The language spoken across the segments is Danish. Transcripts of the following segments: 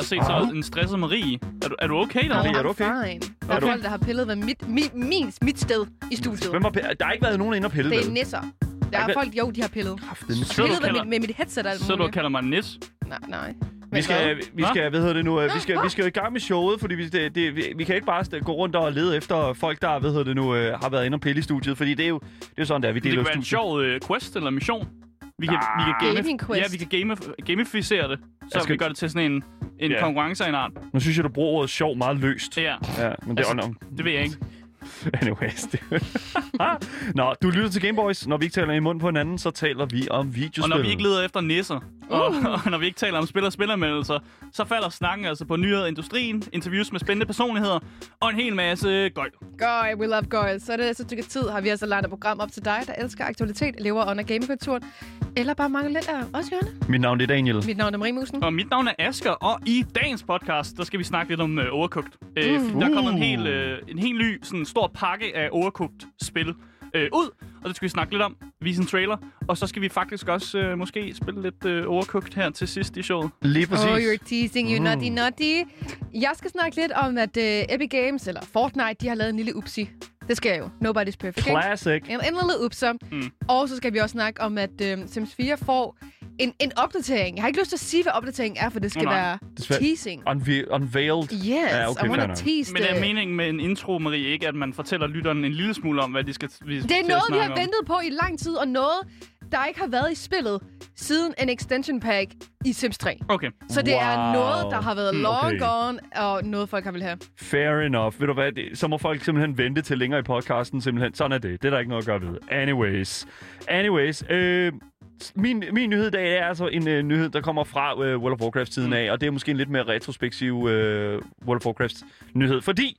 har set så en stresset Marie. Er du, er du okay der? Marie, er du okay? Fine. Der er folk, der har pillet ved mit, mit, min, mit sted i studiet. Hvem har, pe- der har ikke været nogen inde og pille, Det er nisser. Der er folk, jo, de har pillet. Kraftedeme. Så du Pillet med, kalder- mit, med mit headset og alt Så du muligt. kalder mig nis? Nej, nej. Vi Men skal, hvad? vi skal, hvad hedder det nu, øh, vi skal, vi skal jo i gang med showet, fordi vi, det, det, vi, vi kan ikke bare st- gå rundt og lede efter folk, der, hvad hedder det nu, øh, har været inde og pille i studiet, fordi det er jo, det er jo sådan, der vi Det deler kunne jo være en studiet. sjov uh, quest eller mission. Vi kan, vi kan Gaming gamif- quest. Ja, vi kan gamif- gamificere det. Så skal- vi gør det til sådan en, en Ja. konkurrence af en art. Nu synes jeg, du bruger ordet sjov meget løst. Ja, Ja, men det Altså, er altså, det ved jeg ikke. Anyways. Det. Nå, du lytter til Gameboys. Når vi ikke taler i munden på hinanden, så taler vi om videospil. Og når vi ikke leder efter nisser, og, og når vi ikke taler om spil og spillermeldelser, så falder snakken altså på nyheder industrien, interviews med spændende personligheder og en hel masse gøjl. Gøj, we love gøj. Så er det så stykke tid, har vi altså lagt et program op til dig, der elsker aktualitet, lever under gamekulturen, eller bare mange lidt af os, Jørgen. Mit navn er Daniel. Mit navn er Marie Musen. Og mit navn er Asker, og i dagens podcast, der skal vi snakke lidt om uh, Overcooked. Uh, mm. Der er kommet en hel, uh, en helt ny, sådan stor pakke af Overcooked-spil uh, ud, og det skal vi snakke lidt om, vise en trailer, og så skal vi faktisk også uh, måske spille lidt uh, Overcooked her til sidst i showet. Lige præcis. Oh, you're teasing, you Mm. naughty naughty. Jeg skal snakke lidt om, at uh, Epic Games, eller Fortnite, de har lavet en lille upsi. Det skal jeg jo. Nobody's perfect. ikke? Classic. En, en lille upser. Mm. Og så skal vi også snakke om, at uh, Sims 4 får en, en opdatering. Jeg har ikke lyst til at sige, hvad opdateringen er, for det skal nej. være Desværre- teasing. Unve- unveiled. Yes, Ja, okay, I wanna tease Men det. er meningen med en intro, Marie, ikke at man fortæller lytteren en lille smule om, hvad de skal vi Det til er noget, vi har om? ventet på i lang tid, og noget, der ikke har været i spillet siden en extension pack i Sims 3. Okay. Så det er Wow. noget, der har været Hmm, long okay. gone, og noget, folk har vil have. Fair enough. Ved du hvad, det, så må folk simpelthen vente til længere i podcasten. Simpelthen. Sådan er det. Det er der ikke noget at gøre ved. Anyways. Anyways. Øh, min, min nyhed i dag er altså en øh, nyhed, der kommer fra øh, World of Warcraft-tiden af, og det er måske en lidt mere retrospektiv øh, World of Warcraft-nyhed, fordi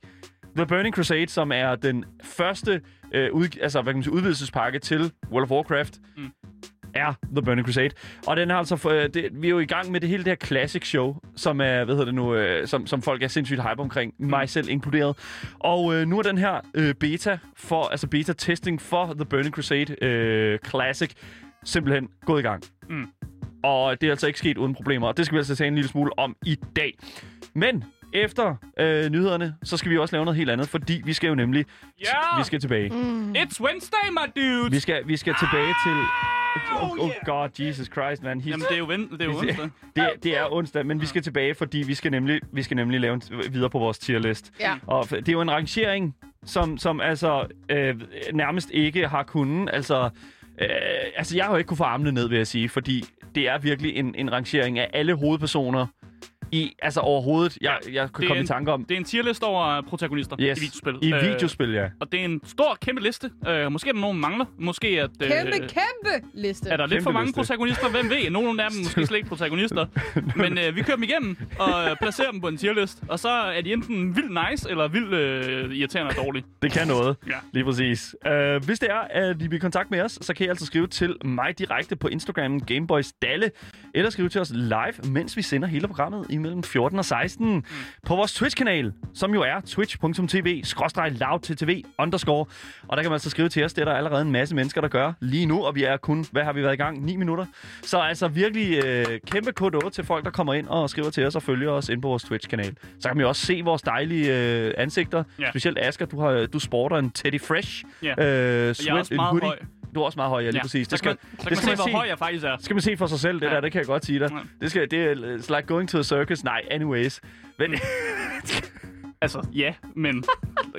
The Burning Crusade, som er den første øh, ud, altså, hvad kan man sige, udvidelsespakke til World of Warcraft, Mm. er The Burning Crusade. Og den har altså, øh, det, vi er jo i gang med det hele det her classic show, som er, hvad hedder det nu, øh, som, som folk er sindssygt hype omkring, mm. mig selv inkluderet. Og øh, nu er den her øh, beta for, altså beta-testing for The Burning Crusade øh, Classic simpelthen gået i gang. Mm. Og det er altså ikke sket uden problemer, og det skal vi altså tale en lille smule om i dag. Men efter øh, nyhederne, så skal vi også lave noget helt andet, fordi vi skal jo nemlig, Ja! vi skal tilbage. Mm. It's Wednesday, my dude! Vi skal, vi skal tilbage til... Oh, oh yeah. god, Jesus Christ, man. He's, Jamen, det er jo, ven- det er jo onsdag. det, det er onsdag, men vi skal tilbage, fordi vi skal nemlig, vi skal nemlig lave en, videre på vores tierlist. Ja. Og det er jo en rangering, som, som altså øh, nærmest ikke har kunnet. Altså, øh, altså, jeg har jo ikke kunne få armene ned, vil jeg sige, fordi det er virkelig en, en rangering af alle hovedpersoner i, altså overhovedet, jeg, jeg er komme en- i tanke om. Det er en tierliste over protagonister Yes, i videospil. I Øh, videospil, ja. Og det er en stor, kæmpe liste. Uh, måske er der nogen, mangler. Måske at, øh, Kæmpe, kæmpe liste. er der lidt Kæmpe for mange liste. protagonister. Hvem ved? Nogle af dem er måske slet ikke protagonister. Men uh, vi kører dem igennem og øh, placerer dem på en tierlist. Og så er de enten vildt nice eller vildt uh, irriterende og dårlige. Det kan noget. Ja. Lige præcis. Uh, hvis det er, at I vil i kontakt med os, så kan I altså skrive til mig direkte på Instagram, Gameboys Dalle, eller skrive til os live, mens vi sender hele programmet imellem 14 og 16 mm. på vores Twitch-kanal, som jo er twitch.tv, loudttv, underscore. Og der kan man altså skrive til os. Det er der allerede en masse mennesker, der gør lige nu, og vi er kun, hvad har vi været i gang? 9 minutter. Så altså virkelig øh, kæmpe kode til folk, der kommer ind og skriver til os og følger os ind på vores Twitch-kanal. Så kan man jo også se vores dejlige øh, ansigter. Ja. Specielt Asger, du, har, du sporter en Teddy Fresh Ja. øh, Og jeg er sweat, også meget hoodie. høj. Du er også meget høj, ja, lige Ja. præcis. Så Det skal, kan man, så det skal man se, man hvor høj jeg faktisk er. skal man se for sig selv, det Ja. der, det kan jeg godt sige dig. Ja. Det, skal, det er it's like going to a circus. Nej, anyways. Men, Altså, ja, men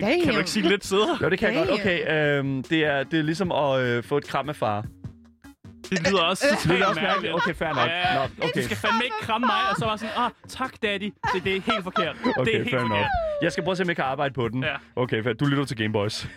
Damn. kan du ikke sige lidt sødere? jo, det kan jeg godt. Damn. Okay, øhm, det, er, det er ligesom at øh, få et kram af far. Det lyder også Det er totalt også mærkeligt. Okay, fair nok. Ja, Nå, Du okay. skal fandme ikke kramme mig, og så var sådan, ah, tak daddy. Det, det er helt forkert. det er Okay, helt fair forkert. Jeg skal prøve at se, om jeg kan arbejde på den. Ja. Okay, fair. du lytter til Gameboys.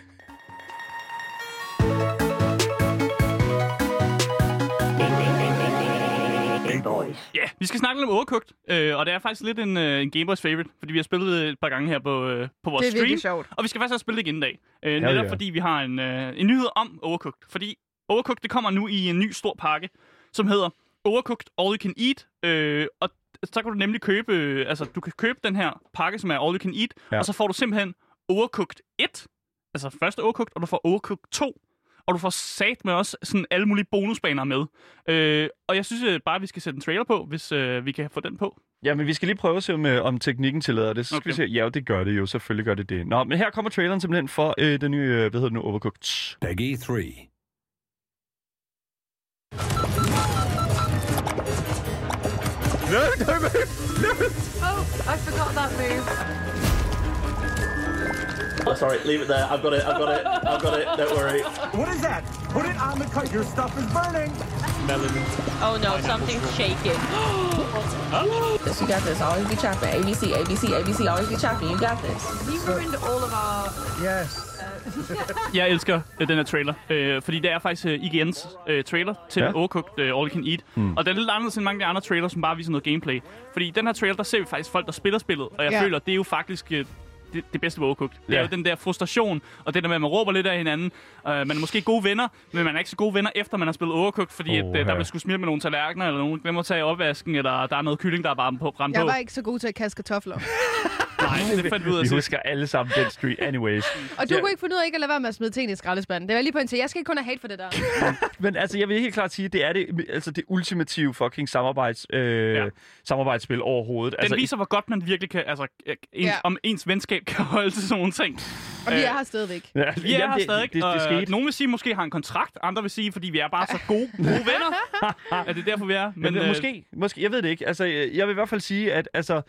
Ja, vi skal snakke lidt om Overcooked, øh, og det er faktisk lidt en, øh, en Gameboys favorite, fordi vi har spillet det et par gange her på, øh, på vores Det er stream. virkelig sjovt. Og vi skal faktisk også spille det igen i dag. Øh, netop yeah. fordi vi har en, øh, en nyhed om Overcooked. Fordi Overcooked, det kommer nu i en ny stor pakke, som hedder Overcooked All You Can Eat. Øh, og så kan du nemlig købe, øh, altså du kan købe den her pakke, som er All You Can Eat, Ja. og så får du simpelthen Overcooked 1, altså første Overcooked, og du får Overcooked 2, og du får sat med også sådan alle mulige bonusbaner med. Øh, og jeg synes øh, bare, at vi skal sætte en trailer på, hvis øh, vi kan få den på. Ja, men vi skal lige prøve at se, om, øh, om teknikken tillader det. Så skal Okay. vi se. Ja, det gør det jo. Selvfølgelig gør det det. Nå, men her kommer traileren simpelthen for øh, den nye, øh, hvad hedder det nu, Overcooked. Peggy 3. Oh, I forgot that move. Oh, sorry, leave it there. I've got it, I've got it, I've got it. Don't worry. What is that? Put it on the cut. Your stuff is burning. Oh no, something's shaking. Yes, you got this. Always be chopping. ABC, ABC, ABC. Always be chopping. You got this. You ruined all of our. Yes. Jeg elsker øh, den her trailer, øh, fordi det er faktisk øh, IGN's øh, trailer til Ja. Overcooked øh, All You Can Eat. Mm. Og det er lidt anderledes end mange af de andre trailers, som bare viser noget gameplay. Fordi i den her trailer, der ser vi faktisk folk, der spiller spillet, og jeg ja. føler, det er jo faktisk øh, det, det bedste ved Overcooked. Det Ja. er jo den der frustration, og det der med, at man råber lidt af hinanden. Uh, man er måske gode venner, men man er ikke så gode venner, efter man har spillet Overcooked, fordi Åh, at, øh, der bliver skulle smidt med nogle tallerkener, eller nogen glemmer at tage i opvasken, eller der er noget kylling, der er bare på, ramt Jeg på. var ikke så god til at kaste kartofler. Nej, det fandt vi ud af Vi husker alle sammen den street anyways. Og du Ja. kunne ikke finde ud af ikke at lade være med at smide ting i skraldespanden. Det var lige på en til. Jeg skal ikke kun have hate for det der. Men altså, jeg vil helt klart sige, at det er det, altså, det ultimative fucking samarbejds, øh, Ja. samarbejdsspil overhovedet. Den altså, viser, hvor godt man virkelig kan, altså, øh, ens, Ja. om ens venskab kan holde til sådan nogle ting. Og vi Øh, er her stadigvæk. Ja, Vi er jamen, her det, stadig, Det, det, det skete. nogle vil sige, måske har en kontrakt, andre vil sige, fordi vi er bare så gode, gode venner. at det er derfor, vi er. Men, Men, men øh, måske, måske, jeg ved det ikke. Altså, jeg vil i hvert fald sige, at altså, øh,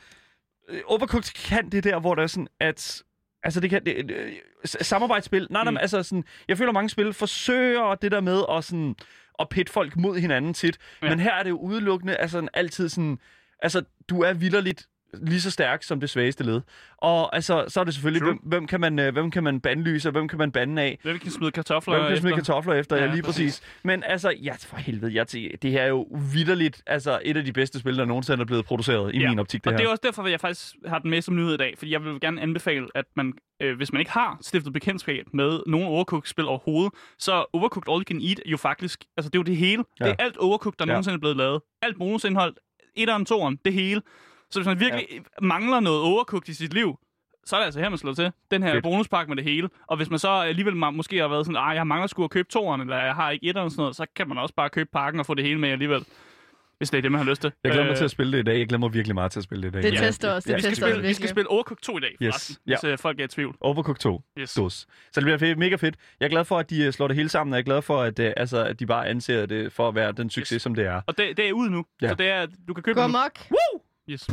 Overcooked kan det der, hvor der er sådan, at Altså, det kan... Det, øh, samarbejdsspil. Nej, nej, Mm. altså sådan... Jeg føler, mange spil forsøger det der med at sådan... At pit folk mod hinanden tit. Ja. Men her er det jo udelukkende, altså altid sådan... Altså, du er vildt lige så stærk som det svageste led. Og altså, så er det selvfølgelig, True. hvem, hvem, kan man, øh, hvem kan man bandlyse, og hvem kan man bande af? hvem kan smide kartofler Hvem kan smide efter? kartofler efter? Ja, Ja, lige præcis. Men altså, ja, for helvede, jeg tænker, det her er jo vidderligt, altså et af de bedste spil, der nogensinde er blevet produceret, i Ja, min optik, det og her. det er også derfor, at jeg faktisk har den med som nyhed i dag. Fordi jeg vil gerne anbefale, at man, øh, hvis man ikke har stiftet bekendtskab med nogen Overcooked-spil overhovedet, så Overcooked All You Can Eat jo faktisk, altså det er jo det hele. Ja. Det er alt Overcooked, der Ja. nogensinde er blevet lavet. Alt bonusindhold, etteren, toeren, det hele. Så hvis man virkelig ja. mangler noget Overcooked i sit liv, så er det altså her, man slår til. Den her Fedt. bonuspakke med det hele. Og hvis man så alligevel måske har været sådan, at jeg mangler sgu at købe toeren, eller jeg har ikke etteren og sådan noget, så kan man også bare købe pakken og få det hele med alligevel. Hvis det er det, man har lyst til. Jeg glæder mig Øh, til at spille det i dag. Jeg glæder mig virkelig meget til at spille det i dag. Det Ja. tester os. Det vi, skal tester spille, vi skal spille Overcooked 2 i dag, Yes. forresten, Ja. hvis øh, folk er i tvivl. Overcooked 2. Yes. Dos. Så det bliver fedt, mega fedt. Jeg er glad for, at de øh, slår det hele sammen, og jeg er glad for, at, øh, altså, at de bare anser det for at være den succes, Yes. som det er. Og det, det er ude nu, Ja. så det er, du kan købe Gå det nu. amok. Yes.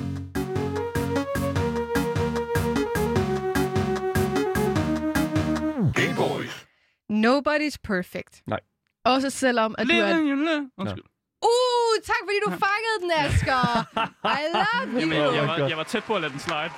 Game Boys. Nobody's perfect. Nej. Også selvom, at du er... Undskyld. Uh, tak fordi du fangede den, Asger. I love you. Jamen, jeg, var, jeg var tæt på at lade den slide.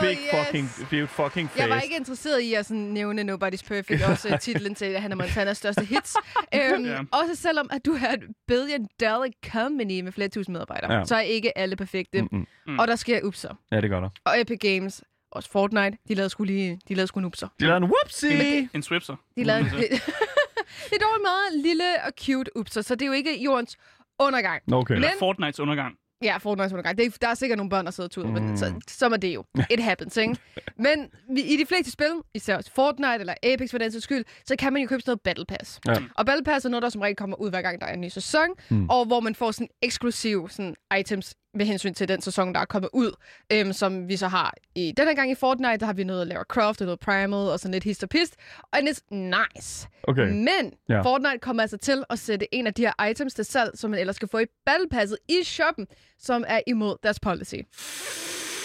Big yes. fucking, big fucking face. Jeg var ikke interesseret i at sådan, nævne Nobody's Perfect, også titlen til Hannah Montanas største hits. øhm, Ja. Også selvom, at du er et billion dollar company med flere tusind medarbejdere, Ja. så er ikke alle perfekte. Mm-mm. Mm. Og der sker upser. Ja, det gør der. Og Epic Games, også Fortnite, de lavede sgu lige, de lavede sgu en upser. De lavede en whoopsie! En swipser. De lavede, Mm. det er dog en meget lille og cute upser, så det er jo ikke jordens undergang. Okay. Eller Men- Fortnites undergang. Ja, Fortnite's undergang. Det er, der er sikkert nogle børn, der sidder og tuder, mm. men Mm. så, så er det jo. It happens, ikke? Men vi, i de fleste spil, især Fortnite eller Apex for den sags skyld, så kan man jo købe sådan noget Battle Pass. Ja. Og Battle Pass er noget, der som regel kommer ud, hver gang der er en ny sæson, mm. og hvor man får sådan eksklusiv sådan, items med hensyn til den sæson, der er kommet ud, øhm, som vi så har i denne gang i Fortnite, der har vi noget Lara Croft og noget Primal og sådan lidt hist og pist, og it's nice. Okay. Men Ja. Fortnite kommer altså til at sætte en af de her items til salg, som man ellers skal få i Battle Passet i shoppen, som er imod deres policy.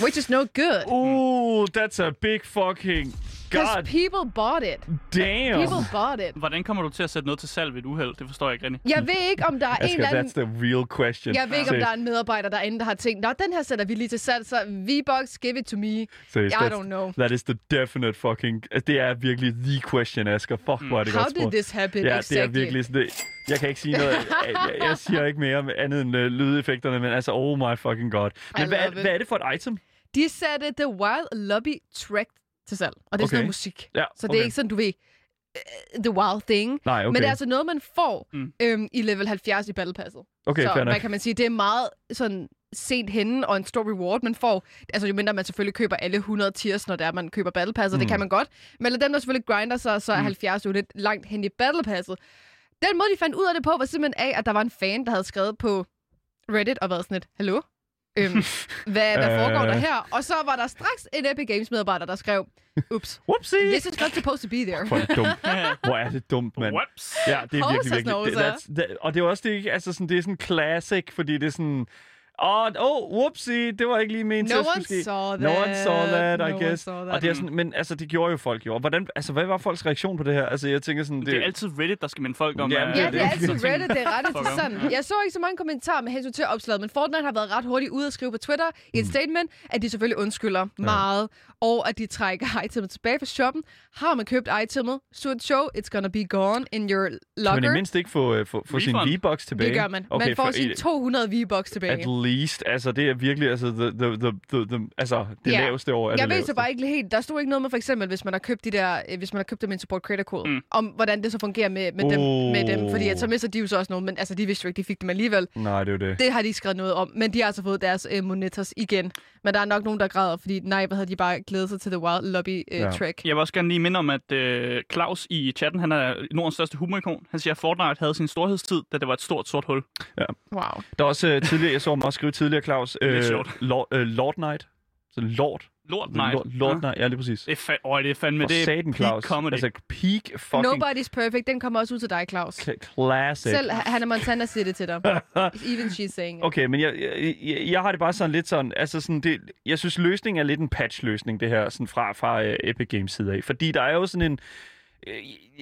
Which is no good. Ooh, that's a big fucking... Because God people bought it. damn! People bought it. Hvordan kommer du til at sætte noget til salg ved et uheld? Det forstår jeg ikke rigtig. Jeg ved ikke, om der er en Asger, eller anden... that's the real question. Jeg ved ikke, om der er en medarbejder derinde, der har tænkt, Nå, den her sætter vi lige til salg, så V-Box, give it to me. Seriøst, I don't know. That is the definite fucking... Det er virkelig the question, Asger. Fuck, hvor er det How godt did spurgt. this happen Ja, exactly? det er virkelig sådan... Det, jeg kan ikke sige noget. Jeg, jeg, jeg siger ikke mere med andet end uh, lydeffekterne, men altså, oh my fucking god. Men I hvad, er, hvad er det for et item? De satte The Wild Lobby Track til salg, og det er sådan Okay. noget musik. Ja, Så det okay. er ikke sådan, du ved, uh, The Wild Thing. Nej, okay. Men det er altså noget, man får Mm. øhm, i level 70 i Battle Passet. Okay, så hvad kan man sige? Det er meget sådan sent henne og en stor reward, man får. Altså jo mindre man selvfølgelig køber alle 100 tiers, når det er, man køber Battle Passet, mm. det kan man godt. Men dem, der selvfølgelig grinder sig, så er mm. 70 jo lidt langt hen i Battle Passet. Den måde, de fandt ud af det på, var simpelthen af, at der var en fan, der havde skrevet på Reddit og været sådan lidt, hallo? Øhm, hvad, hvad foregår der Øh. her? Og så var der straks en Epic Games medarbejder, der skrev, ups, Whoopsie! this is not supposed to be there. Hvor er det dumt. Hvor er det dumt, mand. Whoops. Ja, det er virkelig, virkelig. Det, that's, that, og det er også det, ikke? altså sådan, det er sådan classic, fordi det er sådan... Åh, oh, oh, whoopsie, det var ikke lige ment No til at one skulle ske. saw No one saw that. that, I No one guess. saw that. Og det er sådan, men altså, det gjorde jo folk jo. Og Hvordan, altså, hvad var folks reaktion på det her? Altså, jeg tænker sådan, det, Det er altid Reddit, der skal minde folk om... Øh, Ja, det det er er altid sådan. Reddit, det er ret Fuck off. interessant. Jeg så ikke så mange kommentarer med hensyn til opslaget, men Fortnite har været ret hurtigt ude at skrive på Twitter i et Mm. statement, at de selvfølgelig undskylder meget, og at de trækker itemet tilbage fra shoppen. Har man købt itemet, so it show, it's gonna be gone in your kan man i locker. mindst ikke få, uh, få, få sin. V-Bucks tilbage? Det gør man. Okay, man får for- sine 200 V-Bucks tilbage. Least, altså det er virkelig altså, the, the, the, the, the, altså, det Ja. laveste år er Jeg det ved så bare ikke helt. Der stod ikke noget med for eksempel, hvis man har købt de der, øh, hvis man har købt dem med en support creator kode, Mm. om hvordan det så fungerer med, med, dem, med dem. Fordi at så mister de jo så også noget, men altså de vidste jo ikke, de fik dem alligevel. Nej, det er det. Det har de skrevet noget om, men de har altså fået deres øh, monitors igen. Men der er nok nogen, der græder, fordi nej, hvad havde de bare glædet sig til The Wild Lobby øh, Ja. ja. track. Jeg vil også gerne lige minde om, at øh, Claus i chatten, han er Nordens største humorikon. Han siger, at Fortnite havde sin storhedstid, da det var et stort sort hul. Wow. Der er også uh, tidligere, jeg så også skrive tidligere, Claus, er lidt øh, sjovt. Lord, øh, Lord Knight. Så Lord. Lort Night. Lord, Lord Ja. Knight, ja, lige præcis. Det er, fa- Øj, det er fandme, For det er satan, peak Claus. comedy. Altså, peak fucking Nobody's perfect, den kommer også ud til dig, Claus. cl- classic. Selv Hannah Montana siger det til dig. Even she's saying it. Okay, men jeg, jeg, jeg, jeg har det bare sådan lidt sådan, altså sådan det, jeg synes løsningen er lidt en patch-løsning, det her, sådan fra, fra uh, Epic Games side af. Fordi der er jo sådan en, øh,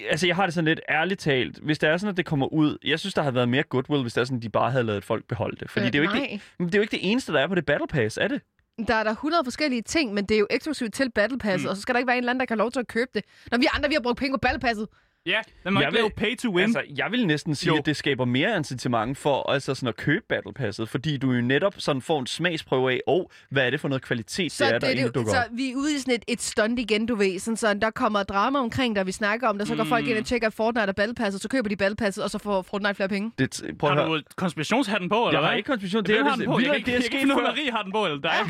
altså jeg har det sådan lidt ærligt talt, hvis det er sådan, at det kommer ud, jeg synes, der havde været mere goodwill, hvis det er sådan, at de bare havde lavet folk beholde det. Fordi Øh, det, er jo ikke det, det er jo ikke det eneste, der er på det Battle Pass, er det? Der er der 100 forskellige ting, men det er jo eksklusivt til Battle Pass, mm. og så skal der ikke være en eller anden, der kan have lov til at købe det. Når vi andre, vi har brugt penge på Battle Passet. Ja, den må Jeg ikke vil- lave pay to win. Altså, jeg vil næsten sige, Jo. at det skaber mere incitament for altså sådan at købe Battle Passet, fordi du jo netop sådan får en smagsprøve af, oh, hvad er det for noget kvalitet, Så, det er, der det, dukker så op. vi er ude i sådan et, et stunt igen, du ved. Sådan, så der kommer drama omkring, der vi snakker om det. Så går folk Mm. ind og tjekker Fortnite og Battle Passet, så køber de Battle Passet, og så får Fortnite flere penge. Det, prøv har du konspirationshatten på, eller Jeg har ikke konspiration. Det er har den på? det, er ikke sket før. Marie har den på, eller dig.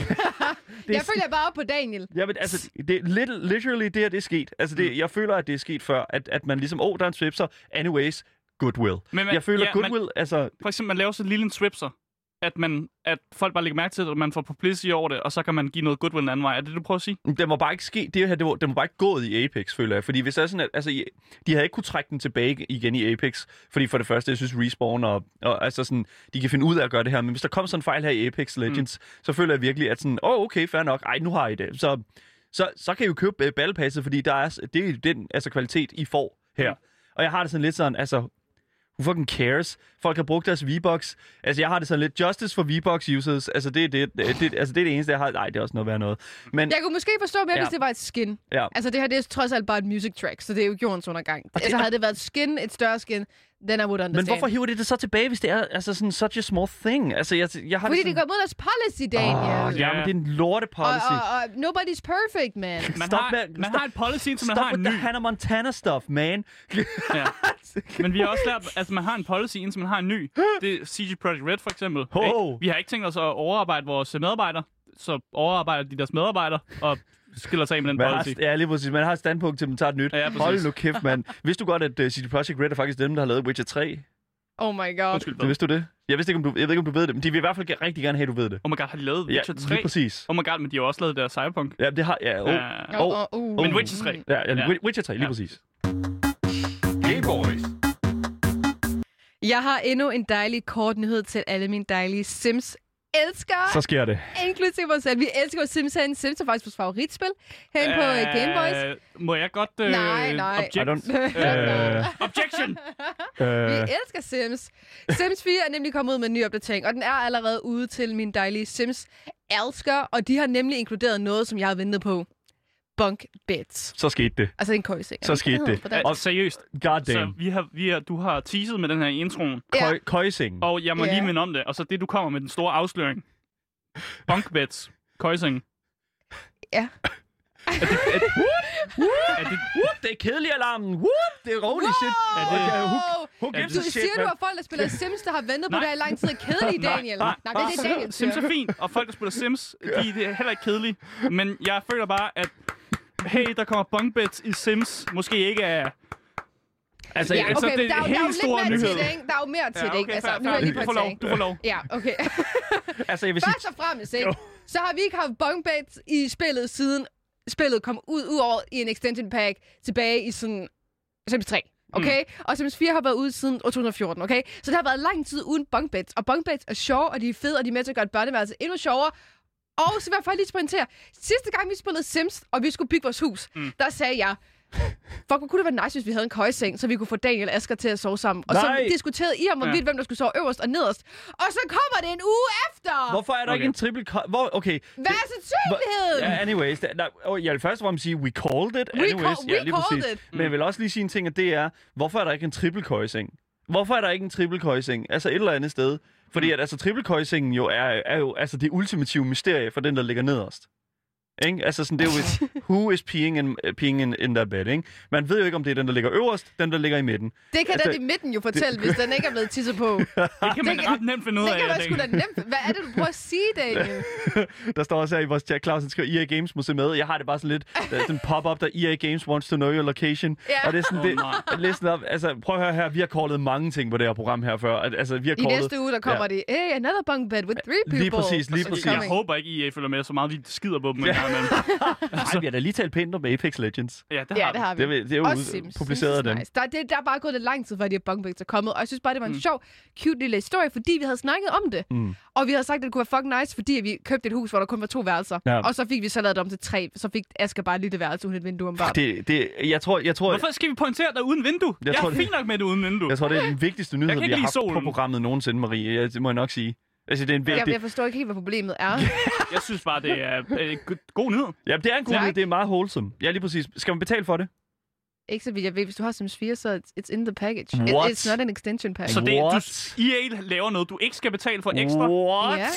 Jeg er- følger bare op på Daniel. Ja, men altså, det, little, literally, det her, det er sket. Altså, Mm. det, jeg føler, at det er sket før, at, at man ligesom, åh, oh, der er en swipser, anyways, goodwill. Men man- jeg føler, ja, man- goodwill, altså, For eksempel, man laver så lille en swipser, at, man, at folk bare lægger mærke til det, og man får publicity over det, og så kan man give noget goodwill en anden vej. Er det, du prøver at sige? det må bare ikke ske, det her, det må, det må bare ikke gå i Apex, føler jeg. Fordi hvis det er sådan, at, altså, de havde ikke kunne trække den tilbage igen i Apex, fordi for det første, jeg synes, Respawn og, og altså sådan, de kan finde ud af at gøre det her, men hvis der kommer sådan en fejl her i Apex Legends, mm. så føler jeg virkelig, at sådan, åh, oh, okay, fair nok, ej, nu har I det. Så, så, så kan I jo købe uh, Battle Passet, fordi der er, det er den altså, kvalitet, I får her. Mm. Og jeg har det sådan lidt sådan, altså, who fucking cares? Folk har brugt deres V-Bucks. Altså, jeg har det sådan lidt justice for V-Bucks users. Altså, det, er det, det, altså, det er det eneste, jeg har. Nej, det er også noget værd noget. Men, Jeg kunne måske forstå mere, Ja. hvis det var et skin. ja. Altså det her, det er trods alt bare et music track, så det er jo jordens undergang. det- Altså havde det været et skin, et større skin, then I would understand. Men hvorfor hiver de det så tilbage, hvis det er altså sådan such a small thing? Altså, jeg, jeg har Fordi det det sådan, går mod deres policy, Daniel. Åh, ja, men det er en lorte og, policy. og, og, nobody's perfect, man. Man, Stop har, med- man stop- har et policy, som man Stop har en with ny. the Hannah Montana stuff, man. Ja. Men vi har også lært, at man har en policy, indtil man har en ny. Det er CG Projekt Red for eksempel. Ho! Ikke? Vi har ikke tænkt os at overarbejde vores medarbejdere, så overarbejder de deres medarbejdere og skiller sig af med den Man har, policy. ja, lige præcis. Man har et standpunkt til, man tager et nyt. Ja, præcis. Hold nu kæft, mand. Vidste du godt, at uh, CD Projekt Red er faktisk dem, der har lavet Witcher 3? Oh my god. Undskyld, hvad? vidste du det? Jeg, vidste ikke, om du, jeg ved ikke, om du ved det, men de vil i hvert fald rigtig gerne have, at du ved det. Oh my god, har de lavet Ja, Witcher 3? lige præcis. Oh my god, men de har også lavet der Cyberpunk. Ja, det har... Ja, oh, Ja. oh, oh, uh. Men Witcher 3. ja, ja, Ja. Witcher 3, lige Ja. præcis. Game Boys. Jeg har endnu en dejlig kort nyhed til alle mine dejlige Sims elsker, Så sker det. inklusive os selv. Vi elsker jo Sims herinde. Sims er faktisk vores favoritspil herinde på uh, Game Boys. Øh, Må jeg godt... Øh, Nej, nej. I Object, don't... Øh, objection! Vi øh, elsker Sims. Sims 4 er nemlig kommet ud med en ny opdatering, og den er allerede ude til mine dejlige Sims elsker, og de har nemlig inkluderet noget, som jeg har ventet på. Bunk beds. så skete det. Altså en køjseng. Så skete det. Og seriøst, God så damn. vi har, vi har, du har teaset med den her introen, Ja. Køj, køjsing. og jeg må Ja. lige minde om det. Og så det, du kommer med den store afsløring. Bunkbeds. Køjseng. Ja. Er det, er, Er det, Whoop, det er kedelig alarmen. Whoop, det er rolig shit. Er det- Okay, who, who Er gives Du shit, siger, du man? har folk, der spiller Sims, der har ventet på Nej. det her i lang tid. er Kedelige, Daniel. Nej, det er det, Daniel Sims er fint, og folk, der spiller Sims, de, de er heller ikke kedelige. Men jeg føler bare, at hey, der kommer bunk beds i Sims, måske ikke er... Altså, Ja, altså, okay, det er der, er en der er jo helt lidt mere nyhed. til det, ikke? Der er jo mere til det, ikke? Altså, fair, nu er jeg lige på du får lov, du får lov. Ja, okay. altså, jeg vil sige... Først og fremmest, ikke? Så har vi ikke haft bunk beds i spillet siden spillet kom ud, ud over i en extension pack tilbage i sådan Sims 3. Okay? Mm. Og Sims 4 har været ude siden 2014, okay? Så det har været lang tid uden bunk beds. Og bunk beds er sjove, og de er fede, og de er med til at gøre et børneværelse endnu sjovere. Og så vil jeg faktisk lige pointere, sidste gang vi spillede Sims, og vi skulle bygge vores hus, mm. der sagde jeg, Fuck, hvor kunne det være nice, hvis vi havde en køjeseng, så vi kunne få Daniel og Asger til at sove sammen. Og så Nej. diskuterede I om, hvorvidt, Ja. hvem der skulle sove øverst og nederst. Og så kommer det en uge efter! Hvorfor er der Okay. ikke en triple... Hvor, okay. Hvad er sandsynligheden? Ja, anyways. Der, der, oh, jeg vil først og fremmest sige, we called it. We anyways. call- we ja, lige called præcis. it. Men jeg vil også lige sige en ting, og det er, hvorfor er der ikke en triple køjeseng? Hvorfor er der ikke en triple køjeseng? Altså et eller andet sted. Fordi at altså, triple køjesengen jo er, er jo altså det ultimative mysterie for den, der ligger nederst. Ikke? Altså sådan, det er jo et, who is peeing in, uh, peeing in, in that bed, ikke? Man ved jo ikke, om det er den, der ligger øverst, den, der ligger i midten. Det kan Altså, den i midten jo fortælle, hvis den ikke er blevet tisset på. Det Det kan man kan- ret nemt finde ud af. kan være jeg sgu da nemt. Hvad er det, du prøver at sige, Daniel? Der står også her i vores chat, Claus, han skriver, EA Games må se med. Jeg har det bare sådan lidt, der er sådan pop-up, der EA Games wants to know your location. Ja. Og det er sådan, Åh, det, listen op, altså prøv at høre her, vi har callet mange ting på det her program her før. Altså, vi har I callet... næste uge, der kommer Ja. det, hey, another bunk bed with three people. Lige præcis, lige præcis. Jeg håber ikke, I følger med så meget, vi skider på dem. Ja. Ja. Men, Ej, vi har da lige talt pænt om Apex Legends. ja, det Ja, har det vi. har vi. Det, er- det er jo Også ud- Sims. publiceret af dem. nice. Der, det, der er bare gået lidt lang tid, før de her bunk beds er kommet, og jeg synes bare, det var en mm. sjov, cute lille historie, fordi vi havde snakket om det. Mm. Og vi havde sagt, at det kunne være fucking nice, fordi vi købte et hus, hvor der kun var to værelser. Ja. Og så fik vi så lavet det om til tre, så fik Asger bare et lille værelse uden et vindue om. Det, det, jeg tror, jeg tror, Hvorfor skal vi pointere dig uden vindue? Jeg Jeg, tror, er det- fint nok med det uden vindue. jeg tror, det er den vigtigste nyhed, vi har haft på solen. programmet nogensinde, Marie. Ja, det må jeg nok sige. Altså, det er en Jeg, vigtig... jeg forstår ikke helt, hvad problemet er. Jeg synes bare, det er øh, go- god nyhed. Ja, det er en god nyhed. Det er meget wholesome. Ja, lige præcis. Skal man betale for det? Ikke så vidt jeg ved, hvis du har Sims 4, så it's, it's in the package. It, What? it's not an extension pack. Så det, What? du, EA laver noget, du ikke skal betale for ekstra. What? Ja.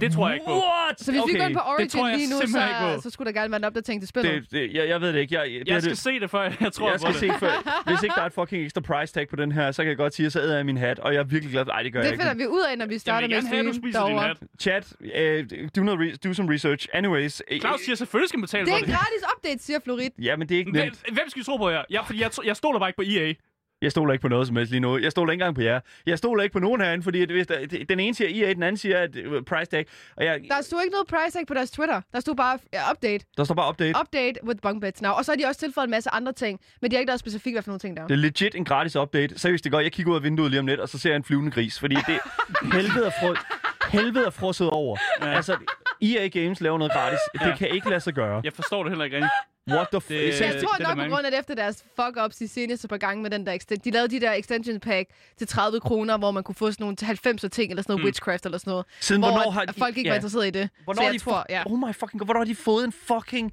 Det tror jeg ikke på. What? Så hvis okay. vi går ind på det Origin lige nu, så, så skulle der gerne være en opdatering til spillet. Det, det, jeg, jeg ved det ikke. Jeg, det, Jeg skal det, se det, før jeg tror jeg på skal det. se før. Hvis ikke der er et fucking ekstra price tag på den her, så kan jeg godt sige, at så æder jeg min hat, og jeg er virkelig glad for... Ej, det gør det jeg ikke. finder vi ud af, når vi Jeg starter vil med gerne have, at du stream spiser din hat. Chat, uh, do, noget re- do some research. Anyways. øh, Claus siger selvfølgelig, skal man betale Det for er en det. gratis update, siger Florit. Ja, men det er ikke nemt. hvem skal vi tro på her? Ja, fordi jeg, jeg stoler bare ikke på EA. Jeg stoler ikke på noget som helst lige nu. Jeg stoler ikke engang på jer. Jeg stoler ikke på nogen herinde, fordi hvis der, den ene siger EA, den anden siger at, uh, price tag. Og jeg, Der stod ikke noget price tag på deres Twitter. Der stod bare update. der står bare update. Update with bunk beds now. Og så har de også tilføjet en masse andre ting. Men de har ikke lavet specifikt, hvad for nogle ting der er. Det er legit en gratis update. Seriøst, det går. Jeg kigger ud af vinduet lige om lidt, og så ser jeg en flyvende gris. Fordi det helvede er, frå, helvede er frosset over. Ja. Altså, EA Games laver noget gratis. Ja. Det kan ikke lade sig gøre. Jeg forstår det heller ikke rigtigt. What the f... Det- Det, Så jeg tror det nok der på mange. grund af det efter deres fuck-ups i seneste par gange med den der exten- De lavede de der extension pack til 30 kroner, hvor man kunne få sådan nogle til 90 ting, eller sådan noget mm. witchcraft eller sådan noget. Siden hvor hvornår har de- folk ikke ja. var interesseret i det. hvornår så har jeg de tror, ja. Oh my fucking god. Hvornår har de fået en fucking...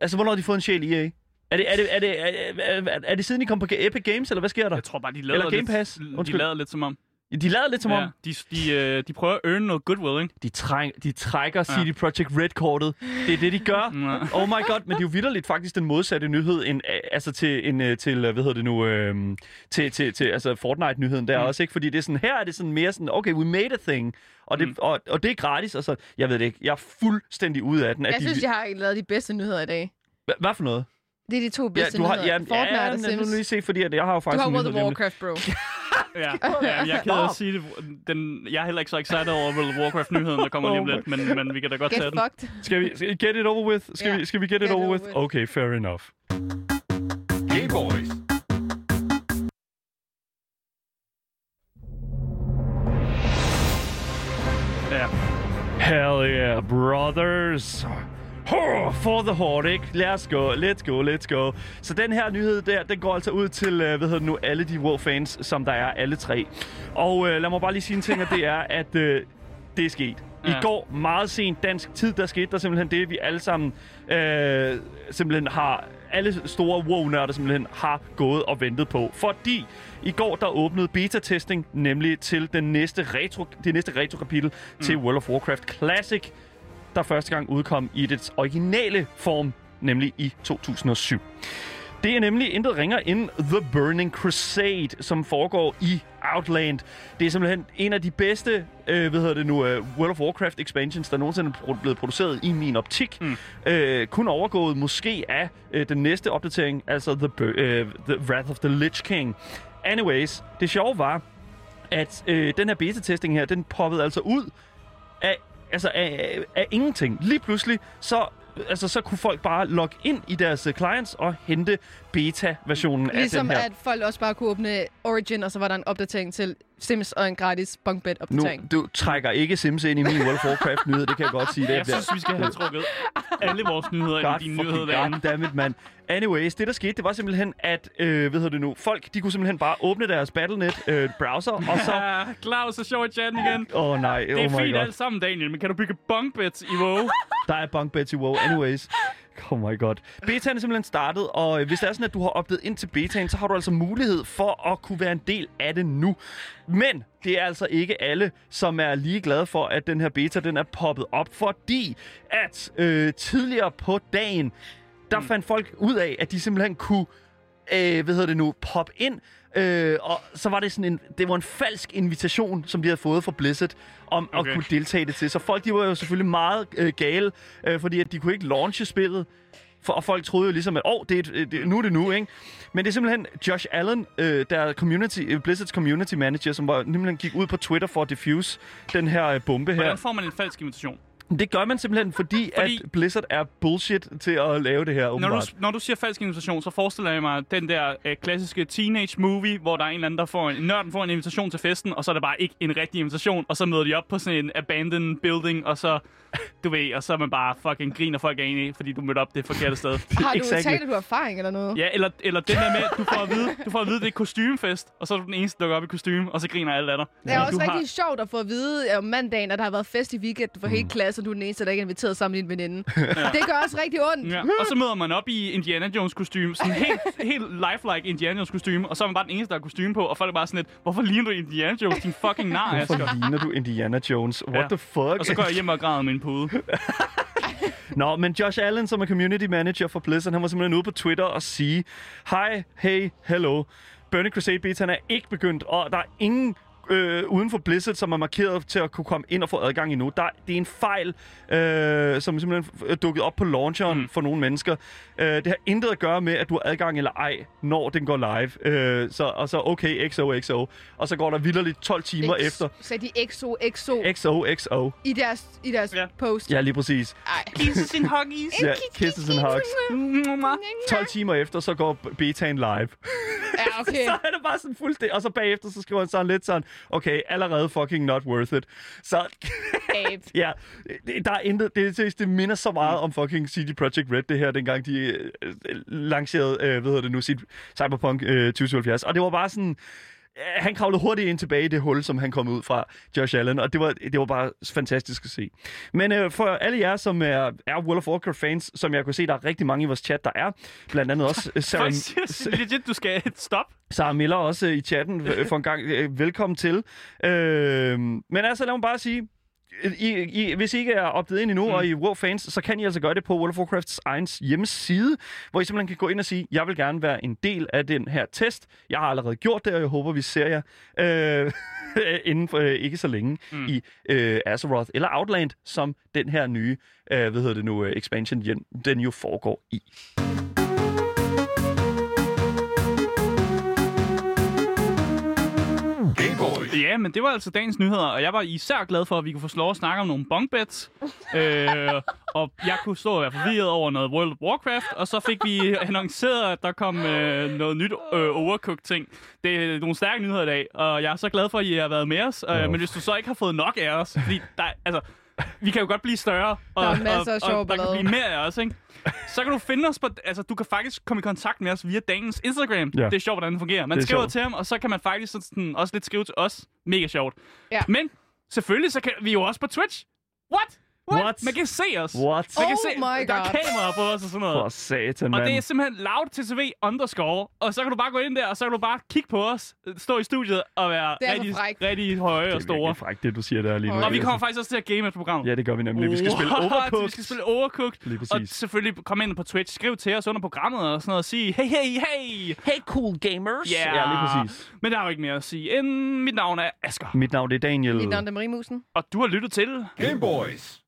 Altså, hvornår har de fået en sjæl EA? Er det, er det, er det, er, er, er, er det siden, I kom på Epic Games, eller hvad sker der? Jeg tror bare, de Game lidt, Pass. De Undskyld. lader lidt som om. De lavede lidt som om, Ja, de, de, øh, de prøver at earn noget goodwill, ikke? de, træng, de trækker CD Projekt Red-kortet. Det er det, de gør. Ja. Oh my god, men det er jo vidderligt faktisk den modsatte nyhed end, altså til, en, øh, til, øh, hvad hedder det nu, øh, til, til, til altså Fortnite-nyheden der mm. også, ikke? Fordi det er sådan, her er det sådan mere sådan, okay, we made a thing, og det, mm. og, og det er gratis, og så, jeg ved det ikke, jeg er fuldstændig ude af den. At Jeg de, synes, jeg har lavet de bedste nyheder i dag. Hva- Hvad for noget? Det er de to Ja, bedste du har, nyheder. ja, Fortnite ja, og lad nu Sims. lige se, fordi at jeg har jo Du faktisk har en World of om. Warcraft, bro. Ja, ja jeg er ked af at sige det. Den, jeg er heller ikke så excited over World of Warcraft-nyheden, der kommer lige om lidt, men, men vi kan da godt Get tage den. fucked. Skal vi skal vi get it over with? Skal, Ja. vi, skal vi get it Get it over over with? with. Okay, fair enough. Gay Boys. Ja. Hell yeah, brothers. For the? Lad os gå, let's go, let's go. Så den her nyhed der, den går altså ud til, uh, hvad hedder det nu, alle de WoW-fans, som der er, alle tre. Og uh, lad mig bare lige sige en ting, og det er, at uh, det er sket. I Ja. går, meget sent dansk tid, der skete der simpelthen det, vi alle sammen øh, simpelthen har, alle store WoW-nørder simpelthen har gået og ventet på. Fordi i går, der åbnede beta-testing, nemlig til den næste retro, det næste retro-kapitel mm. til World of Warcraft Classic, der første gang udkom i dets originale form nemlig i 2007. Det er nemlig intet ringer end The Burning Crusade, som foregår i Outland. Det er simpelthen en af de bedste, øh, hvad hedder det nu, uh, World of Warcraft expansions, der nogensinde er blevet produceret i min optik. Mm. Øh, kun overgået måske af øh, den næste opdatering, altså The, øh, the Wrath of the Lich King. Anyways, det sjove var, at øh, den her beta-testing her, den poppede altså ud af, altså af, af ingenting. Lige pludselig, så, altså, så kunne folk bare logge ind i deres øh, clients og hente beta-versionen Ligesom af den her. at folk også bare kunne åbne Origin, og så var der en opdatering til Sims og en gratis bunk bed Nu, opdatering. du trækker ikke Sims ind i min World of Warcraft-nyhed, det kan jeg godt sige. Det Jeg synes, vi skal have trukket alle vores nyheder God i dine nyheder derinde. goddammit, mand. Anyways, det der skete, det var simpelthen, at, øh, hvad hedder det nu, folk, de kunne simpelthen bare åbne deres Battle.net-browser, og så... Ja, Claus er sjov i chatten igen. Åh oh, nej, Det oh er my fint god. alt sammen, Daniel, men kan du bygge bunkbeds i WoW? Der er bunk beds i WoW. Anyways. Oh my god. Betaen er simpelthen startet, og øh, hvis det er sådan, at du har opdaget ind til betaen, så har du altså mulighed for at kunne være en del af det nu. Men det er altså ikke alle, som er lige glade for, at den her beta den er poppet op, fordi at øh, tidligere på dagen, der mm. fandt folk ud af, at de simpelthen kunne øh, hvad hedder det nu, pop ind. Øh, og så var det sådan en, det var en falsk invitation, som de havde fået fra Blizzard, om okay. At kunne deltage det til. Så folk, de var jo selvfølgelig meget øh, gale, øh, fordi at de kunne ikke launche spillet. For, og folk troede jo ligesom, at oh, det er, et- det, nu er det nu, ikke? Men det er simpelthen Josh Allen, øh, der er community, øh, Blizzards community manager, som var, simpelthen gik ud på Twitter for at diffuse den her øh, bombe her. Hvordan får man en falsk invitation? Det gør man simpelthen, fordi, fordi, at Blizzard er bullshit til at lave det her, Når du, når du siger falsk invitation, så forestiller jeg mig den der øh, klassiske teenage movie, hvor der er en eller anden, der får en, nørden får en invitation til festen, og så er det bare ikke en rigtig invitation, og så møder de op på sådan en abandoned building, og så, du ved, og så er man bare fucking griner folk er enige, fordi du mødte op det forkerte sted. Har du Exactly. taler du erfaring eller noget? Ja, eller, eller den der med, at du får at vide, du får at vide, det er kostymefest, og så er du den eneste, der går op i kostume, og så griner alle af dig. Det er også du rigtig sjovt at få at vide om mandagen, at der har været fest i weekend for hele klassen, og du er den eneste, der ikke er inviteret sammen med din veninde. Det gør også rigtig ondt. Ja, og så møder man op i Indiana Jones kostume, sådan helt, helt lifelike Indiana Jones kostume, og så er man bare den eneste, der har kostume på, og folk er bare sådan lidt, hvorfor ligner du Indiana Jones, din fucking nar, Asger? Hvorfor ligner du Indiana Jones? What Ja. the fuck? Og så går jeg hjem og græder med en pude. Nå, men Josh Allen, som er community manager for Blizzard, han var simpelthen ude på Twitter og sige, Hej, hey, hello. Burning Crusade betaen er ikke begyndt, og der er ingen øh, uden for Blizzard, som er markeret til at kunne komme ind og få adgang endnu. Der, det er en fejl, øh, som simpelthen er dukket op på launcheren mm. for nogle mennesker. Øh, det har intet at gøre med, at du har adgang eller ej, når den går live. Øh, så, og så okay, XO, XO. Og så går der vidderligt 12 timer X- efter. Så de XO, XO XO, XO. i deres, i deres Ja. post. Ja, lige præcis. Ej. Kisses in huggies. Ja, kisses and hugs. 12 timer efter, så går betaen live. Ja, okay. så er det bare sådan fuldstændig... Og så bagefter, så skriver han sådan lidt sådan, okay, allerede fucking not worth it. Så ja, der er intet... Det, det, det minder så meget om fucking CD Projekt Red, det her, dengang de øh, lancerede, øh, hvad hedder det nu, sit Cyberpunk øh, 2077. Og det var bare sådan... Han kravlede hurtigt ind tilbage i det hul, som han kom ud fra, Josh Allen, og det var, det var bare fantastisk at se. Men øh, for alle jer, som er, er World of Warcraft-fans, som jeg kunne se, der er rigtig mange i vores chat, der er, blandt andet også øh, Sarah, legit, du skal stoppe. Sarah Miller også øh, i chatten øh, for en gang. Øh, velkommen til. Øh, men altså, lad mig bare sige, I, I, hvis I ikke er opdaget ind endnu, mm. og I er WoW-fans, så kan I altså gøre det på World of Warcrafts egen hjemmeside, hvor I simpelthen kan gå ind og sige, jeg vil gerne være en del af den her test. Jeg har allerede gjort det, og jeg håber, vi ser jer øh, inden for øh, ikke så længe mm. i øh, Azeroth eller Outland, som den her nye, øh, hvad hedder det nu, øh, expansion, den, den jo foregår i. Ja, men det var altså dagens nyheder, og jeg var især glad for, at vi kunne få lov at snakke om nogle bunkbeds. øh, og jeg kunne stå og være forvirret over noget World of Warcraft, og så fik vi annonceret, at der kom øh, noget nyt øh, overcooked-ting. Det er nogle stærke nyheder i dag, og jeg er så glad for, at I har været med os. Øh, men hvis du så ikke har fået nok af os, fordi der, altså, vi kan jo godt blive større, og, Der er masser af og, sjov og der kan blive mere af os, ikke? Så kan du finde os på, altså du kan faktisk komme i kontakt med os via dagens Instagram. Ja. Det er sjovt, hvordan det fungerer. Man Det er skriver sjovt. til ham, og så kan man faktisk sådan, også lidt skrive til os. Mega sjovt. Ja. Men selvfølgelig, så kan vi jo også på Twitch. What? What? Man kan se os. What? Man kan Oh se, my der er God. kameraer på os og sådan noget. For satan, Og mand. det er simpelthen loud TTV underscore, og så kan du bare gå ind der, og så kan du bare kigge på os, stå i studiet og være Det er rigtig, frækt. rigtig høje det og er store. virkelig frækt, det du siger der lige nu. Og Og vi kommer faktisk også til at game efter programmet. Ja, det gør vi nemlig. Vi skal spille What? Overcooked. Vi skal spille Overcooked. Lige Og præcis. selvfølgelig kom ind på Twitch, skriv til os under programmet og sådan noget, og sige, hey, hey, hey. Hey, cool gamers. Ja, Ja, lige præcis. Men der er jo ikke mere at sige end mit navn er Asger. Mit navn det er Daniel. Mit navn er Marie Musen. Og du har lyttet til... Game Boys.